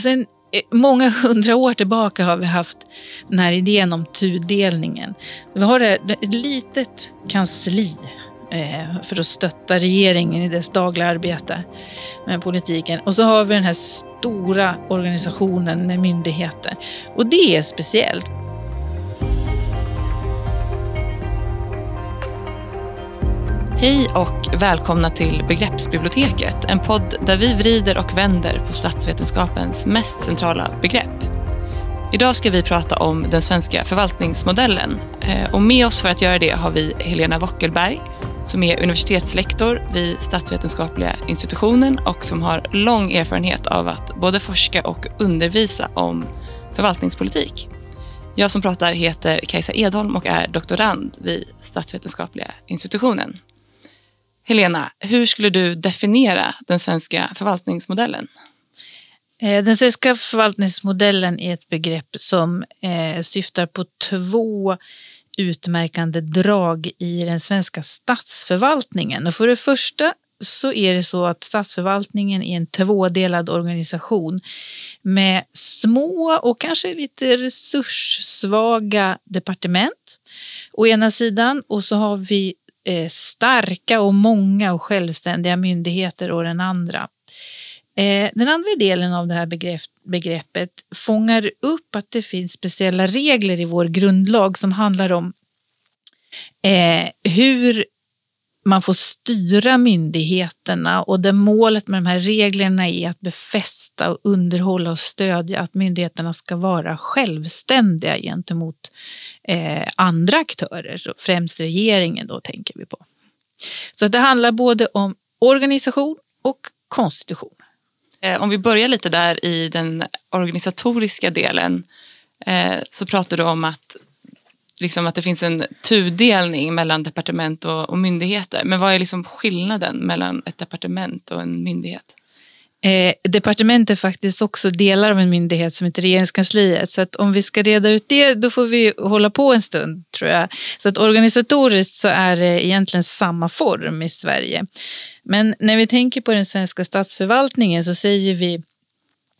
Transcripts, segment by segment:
sen eh, många hundra år tillbaka har vi haft den här idén om tudelningen. Vi har ett litet kansli eh, för att stötta regeringen i dess dagliga arbete med politiken. Och så har vi den här stora organisationen med myndigheter. Och det är speciellt. Hej och välkomna till Begreppsbiblioteket, en podd där vi vrider och vänder på statsvetenskapens mest centrala begrepp. Idag ska vi prata om den svenska förvaltningsmodellen eh, och med oss för att göra det har vi Helena Wockelberg som är universitetslektor vid statsvetenskapliga institutionen och som har lång erfarenhet av att både forska och undervisa om förvaltningspolitik. Jag som pratar heter Kajsa Edholm och är doktorand vid statsvetenskapliga institutionen. Helena, hur skulle du definiera den svenska förvaltningsmodellen? Eh, den svenska förvaltningsmodellen är ett begrepp som eh, syftar på två utmärkande drag i den svenska statsförvaltningen. Och för det första så är det så att statsförvaltningen är en tvådelad organisation med små och kanske lite resurssvaga departement å ena sidan och så har vi eh, starka och många och självständiga myndigheter och den andra. Eh, den andra delen av det här begrepp, begreppet fångar upp att det finns speciella regler i vår grundlag som handlar om eh, hur man får styra myndigheterna och det målet med de här reglerna är att befästa och underhålla och stödja att myndigheterna ska vara självständiga gentemot eh, andra aktörer, främst regeringen då tänker vi på. Så det handlar både om organisation och konstitution. Eh, om vi börjar lite där i den organisatoriska delen eh, så pratar du om att liksom att det finns en tudelning mellan departement och, och myndigheter. Men vad är liksom skillnaden mellan ett departement och en myndighet? Eh, departement är faktiskt också delar av en myndighet som heter regeringskansliet. Så att om vi ska reda ut det, då får vi hålla på en stund tror jag. Så att organisatoriskt så är det egentligen samma form i Sverige. Men när vi tänker på den svenska statsförvaltningen så säger vi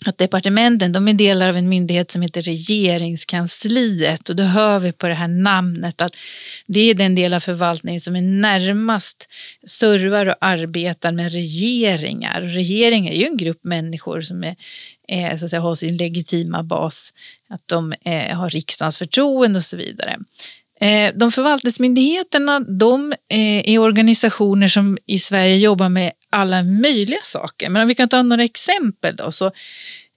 att departementen de är delar av en myndighet som heter regeringskansliet och då hör vi på det här namnet att det är den del av förvaltningen som är närmast servar och arbetar med regeringar. Regeringar är ju en grupp människor som är, är, så att säga, har sin legitima bas, att de är, har riksdagens förtroende och så vidare. Eh, de förvaltningsmyndigheterna de är organisationer som i Sverige jobbar med alla möjliga saker. Men om vi kan ta några exempel då. Så,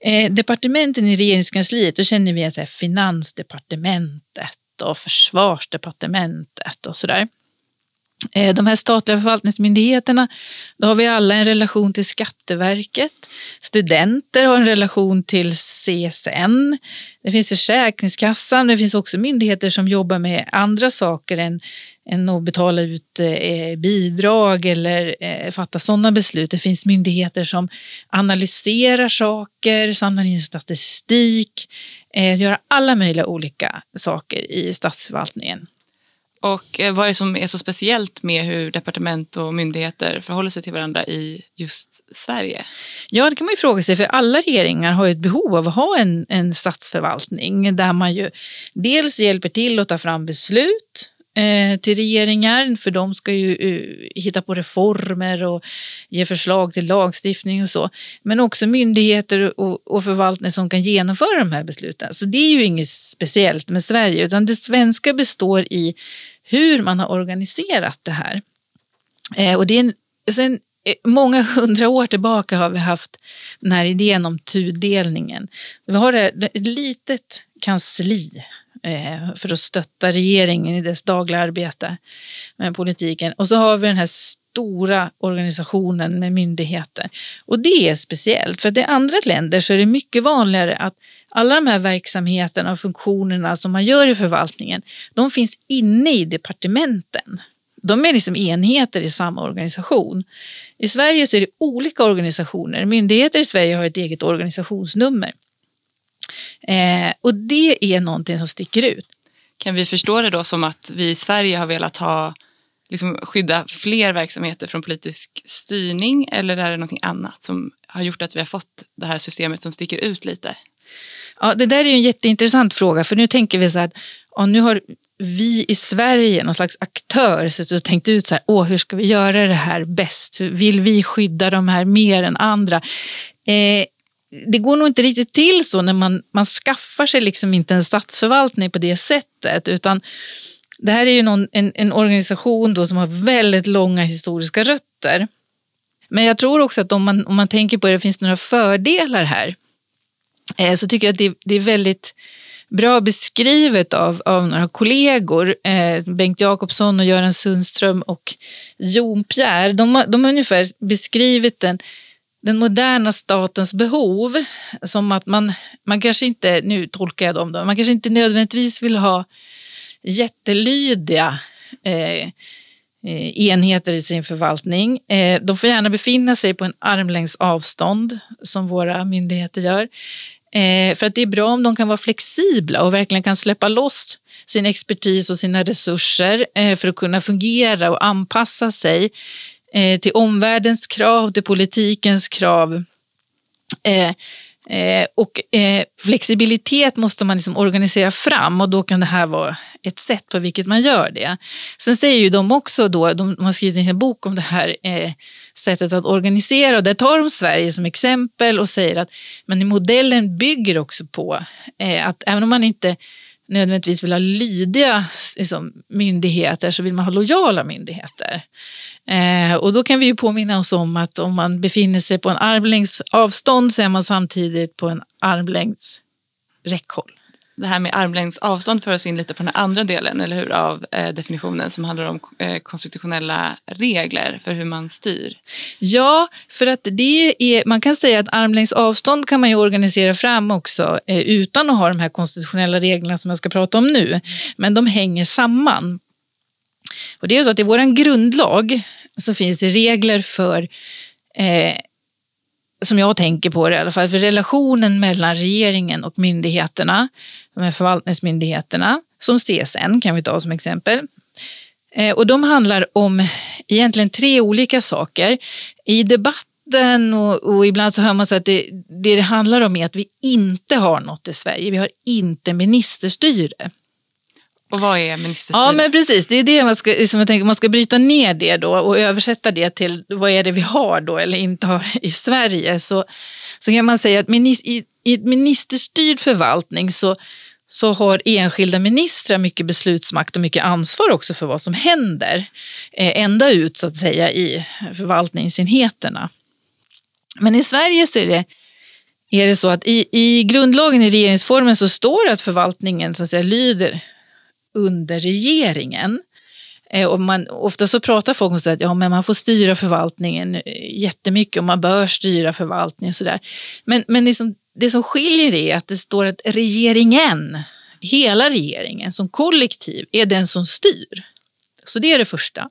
eh, departementen i regeringskansliet, då känner vi så här, Finansdepartementet och Försvarsdepartementet och sådär. Eh, de här statliga förvaltningsmyndigheterna, då har vi alla en relation till Skatteverket. Studenter har en relation till CSN. Det finns Försäkringskassan. Det finns också myndigheter som jobbar med andra saker än, än att betala ut eh, bidrag eller eh, fatta sådana beslut. Det finns myndigheter som analyserar saker, samlar in statistik, eh, gör alla möjliga olika saker i statsförvaltningen. Och vad är det som är så speciellt med hur departement och myndigheter förhåller sig till varandra i just Sverige? Ja, det kan man ju fråga sig, för alla regeringar har ett behov av att ha en, en statsförvaltning där man ju dels hjälper till att ta fram beslut Eh, till regeringar, för de ska ju eh, hitta på reformer och ge förslag till lagstiftning och så. Men också myndigheter och, förvaltning som kan genomföra de här besluten. Så det är ju inget speciellt med Sverige, utan det svenska består i hur man har organiserat det här. Eh, och det är en, sen många hundra år tillbaka har vi haft den här idén om tudelningen. Vi har ett litet kansli Eh, för att stötta regeringen i dess dagliga arbete med politiken. Och så har vi den här stora organisationen med myndigheter. Och det är speciellt, för att i andra länder så är det mycket vanligare att alla de här verksamheterna och funktionerna som man gör i förvaltningen, de finns inne i departementen. De är liksom enheter i samma organisation. I Sverige så är det olika organisationer. Myndigheter i Sverige har ett eget organisationsnummer. Eh, och det är någonting som sticker ut. Kan vi förstå det då som att vi i Sverige har velat ha liksom skydda fler verksamheter från politisk styrning eller är det något annat som har gjort att vi har fått det här systemet som sticker ut lite? Ja, det där är ju en jätteintressant fråga, för nu tänker vi så här, ja, nu har vi i Sverige, någon slags aktör, suttit och tänkt ut så här, Åh, hur ska vi göra det här bäst? Vill vi skydda de här mer än andra? Eh, det går nog inte riktigt till så när man, man skaffar sig liksom inte en statsförvaltning på det sättet, utan det här är ju någon, en, en organisation då som har väldigt långa historiska rötter. Men jag tror också att om man, om man tänker på det, det finns några fördelar här. Eh, så tycker jag att det, det, är väldigt bra beskrivet av, av några kollegor. Eh, Bengt Jakobsson och Göran Sundström och Jon Pierre. De, de har ungefär beskrivit den, den moderna statens behov som att man, man kanske inte, nu tolkar jag dem då, man kanske inte nödvändigtvis vill ha jättelydiga eh, eh, enheter i sin förvaltning. Eh, de får gärna befinna sig på en armlängds avstånd som våra myndigheter gör. Eh, för att det är bra om de kan vara flexibla och verkligen kan släppa loss sin expertis och sina resurser eh, för att kunna fungera och anpassa sig Eh, till omvärldens krav, till politikens krav. Eh, eh, och eh, flexibilitet måste man liksom organisera fram och då kan det här vara ett sätt på vilket man gör det. Sen säger ju de också då, de har skrivit en bok om det här eh, sättet att organisera och där tar de Sverige som exempel och säger att men modellen bygger också på eh, att även om man inte nödvändigtvis vill ha lydiga liksom, myndigheter så vill man ha lojala myndigheter. Eh, och då kan vi ju påminna oss om att om man befinner sig på en armlängds avstånd så är man samtidigt på en armlängds räckhåll det här med armlängds avstånd för oss in lite på den andra delen, eller hur, av eh, definitionen som handlar om eh, konstitutionella regler för hur man styr. Ja, för att det är, man kan säga att armlängds avstånd kan man ju organisera fram också eh, utan att ha de här konstitutionella reglerna som jag ska prata om nu. Men de hänger samman. Och det är så att i vår grundlag så finns det regler för eh, som jag tänker på det i alla fall, för relationen mellan regeringen och myndigheterna, de förvaltningsmyndigheterna, som CSN kan vi ta som exempel. Eh, och de handlar om egentligen tre olika saker. I debatten och, och ibland så hör man så att det, det det handlar om är att vi inte har något i Sverige. Vi har inte ministerstyre. Och vad är ministerstyre? Ja, men precis. Det är det man ska, liksom jag tänker, man ska bryta ner det då och översätta det till vad är det vi har då eller inte har i Sverige. Så, så kan man säga att minister, i, i ett ministerstyrd förvaltning så, så har enskilda ministrar mycket beslutsmakt och mycket ansvar också för vad som händer. Eh, ända ut så att säga i förvaltningsenheterna. Men i Sverige så är det är det så att i, i grundlagen i regeringsformen så står det att förvaltningen så att säga, lyder under regeringen. Eh, och man, ofta så pratar folk om att ja, men man får styra förvaltningen eh, jättemycket och man bör styra förvaltningen. Sådär. Men, men liksom, det som skiljer är att det står att regeringen, hela regeringen som kollektiv, är den som styr. Så det är det första.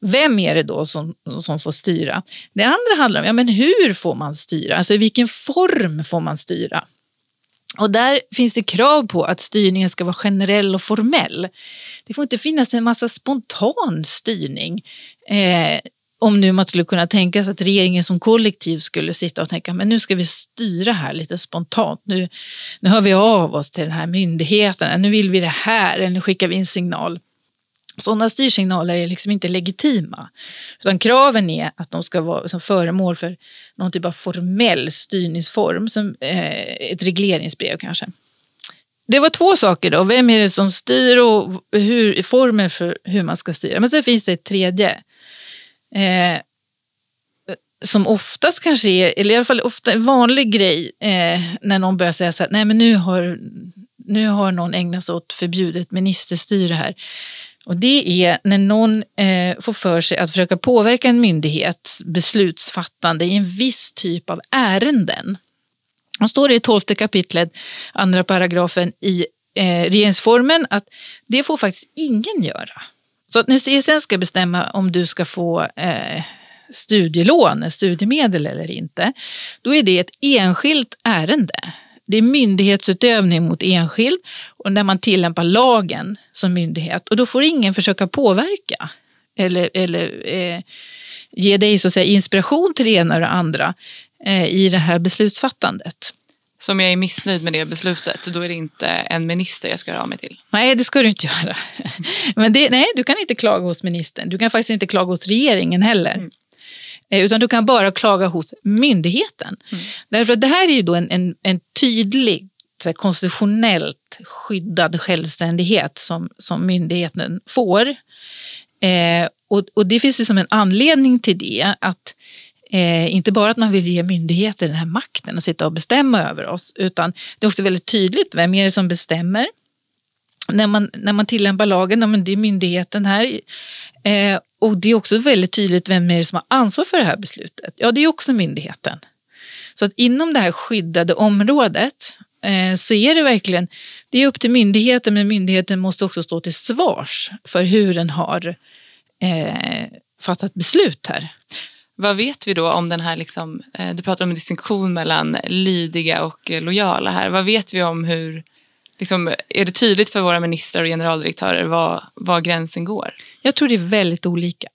Vem är det då som, som får styra? Det andra handlar om ja, men hur får man styra, alltså i vilken form får man styra? Och där finns det krav på att styrningen ska vara generell och formell. Det får inte finnas en massa spontan styrning. Eh, om nu man skulle kunna tänka sig att regeringen som kollektiv skulle sitta och tänka men nu ska vi styra här lite spontant. Nu, nu hör vi av oss till den här myndigheten. Nu vill vi det här. Nu skickar vi en signal. Sådana styrsignaler är liksom inte legitima. Utan kraven är att de ska vara som föremål för någon typ av formell styrningsform, som eh, ett regleringsbrev kanske. Det var två saker då. Vem är det som styr och hur, formen för hur man ska styra. Men sen finns det ett tredje. Eh, som oftast kanske är, eller i alla fall ofta en vanlig grej eh, när någon börjar säga så här, nej men nu har, nu har någon ägnat sig åt förbjudet ministerstyre här. Och det är när någon eh, får för sig att försöka påverka en myndighets beslutsfattande i en viss typ av ärenden. Och står det i 12 kapitlet, andra paragrafen i eh, regeringsformen att det får faktiskt ingen göra. Så att när CSN ska bestämma om du ska få eh, studielån, studiemedel eller inte, då är det ett enskilt ärende. Det är myndighetsutövning mot enskild och när man tillämpar lagen som myndighet. Och då får ingen försöka påverka eller, eller eh, ge dig så att säga, inspiration till det ena och det andra. eh, i det här beslutsfattandet. Så om jag är missnöjd med det beslutet, då är det inte en minister jag ska höra av mig till? Nej, det ska du inte göra. Men det, nej, du kan inte klaga hos ministern. Du kan faktiskt inte klaga hos regeringen heller. Mm. Eh, utan du kan bara klaga hos myndigheten. Mm. Därför att det här är ju då en, en, en tydlig här, konstitutionellt skyddad självständighet som, som myndigheten får. Eh, och, och det finns ju som en anledning till det. att Eh, inte bara att man vill ge myndigheter den här makten att sitta och bestämma över oss, utan det är också väldigt tydligt vem är det som bestämmer. När man, när man tillämpar lagen, ja, men det är myndigheten här. Eh, och det är också väldigt tydligt vem är det som har ansvar för det här beslutet. Ja, det är också myndigheten. Så att inom det här skyddade området eh, så är det verkligen, det är upp till myndigheten, men myndigheten måste också stå till svars för hur den har eh, fattat beslut här. Vad vet vi då om den här, liksom, eh, du pratar om en distinktion mellan lydiga och eh, lojala här. Vad vet vi om hur, liksom, är det tydligt för våra ministrar och generaldirektörer var, var gränsen går? Jag tror det är väldigt olika.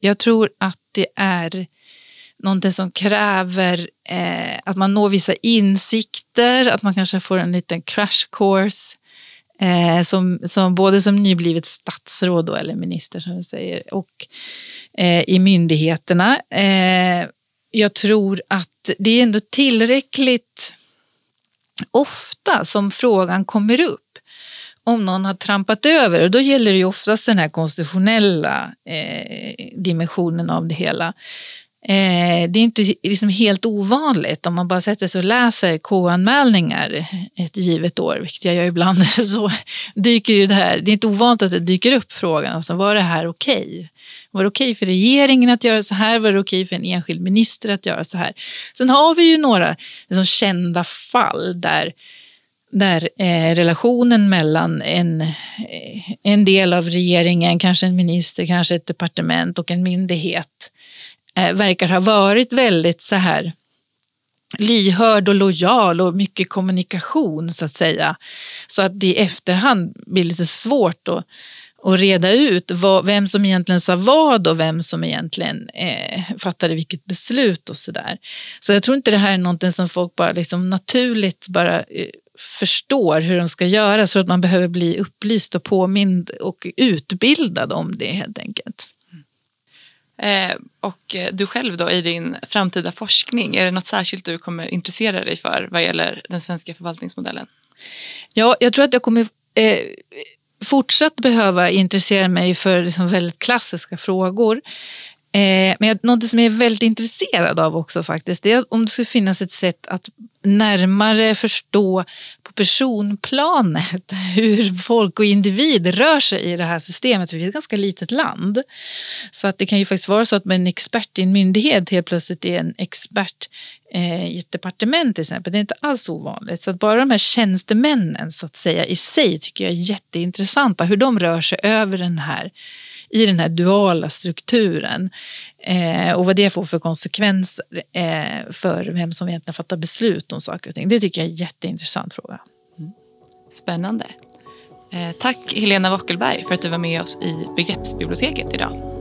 Jag tror att det är någonting som kräver eh, att man når vissa insikter, att man kanske får en liten crash course Eh, som, som både som nyblivet statsråd då, eller minister som du säger och eh, i myndigheterna. Eh, jag tror att det är ändå tillräckligt ofta som frågan kommer upp om någon har trampat över. Och då gäller det ju oftast den här konstitutionella eh, dimensionen av det hela. Eh, det är inte liksom helt ovanligt om man bara sätter sig och läser K-anmälningar ett givet år, vilket jag gör ibland, så dyker ju det här, det är inte ovanligt att det dyker upp frågan, alltså, var det här okej? Okay? Var det okej okay för regeringen att göra så här? Var det okej okay för en enskild minister att göra så här? Sen har vi ju några liksom, kända fall där där eh, relationen mellan en, eh, en del av regeringen, kanske en minister, kanske ett departement och en myndighet eh, verkar ha varit väldigt så här lyhörd och lojal och mycket kommunikation så att säga. Så att det i efterhand blir lite svårt att, att reda ut vad, vem som egentligen sa vad och vem som egentligen eh, fattade vilket beslut och så där. Så jag tror inte det här är någonting som folk bara liksom naturligt bara eh, förstår hur de ska göra så att man behöver bli upplyst och påmind och utbildad om det helt enkelt. Eh, och du själv då i din framtida forskning, är det något särskilt du kommer intressera dig för vad gäller den svenska förvaltningsmodellen? Ja, jag tror att jag kommer eh, fortsatt behöva intressera mig för liksom väldigt klassiska frågor. Eh, men något som jag är väldigt intresserad av också faktiskt, det är om det skulle finnas ett sätt att närmare förstå på personplanet hur folk och individ rör sig i det här systemet. Vi är ett ganska litet land. Så att det kan ju faktiskt vara så att en expert i en myndighet helt plötsligt är en expert eh, i ett departement till exempel. Det är inte alls ovanligt. Så att bara de här tjänstemännen så att säga i sig tycker jag är jätteintressanta. Hur de rör sig över den här i den här duala strukturen eh, och vad det får för konsekvenser eh, för vem som egentligen fattar beslut om saker och ting. Det tycker jag är en jätteintressant fråga. Mm. Spännande. Eh, tack Helena Wockelberg för att du var med oss i Begreppsbiblioteket idag.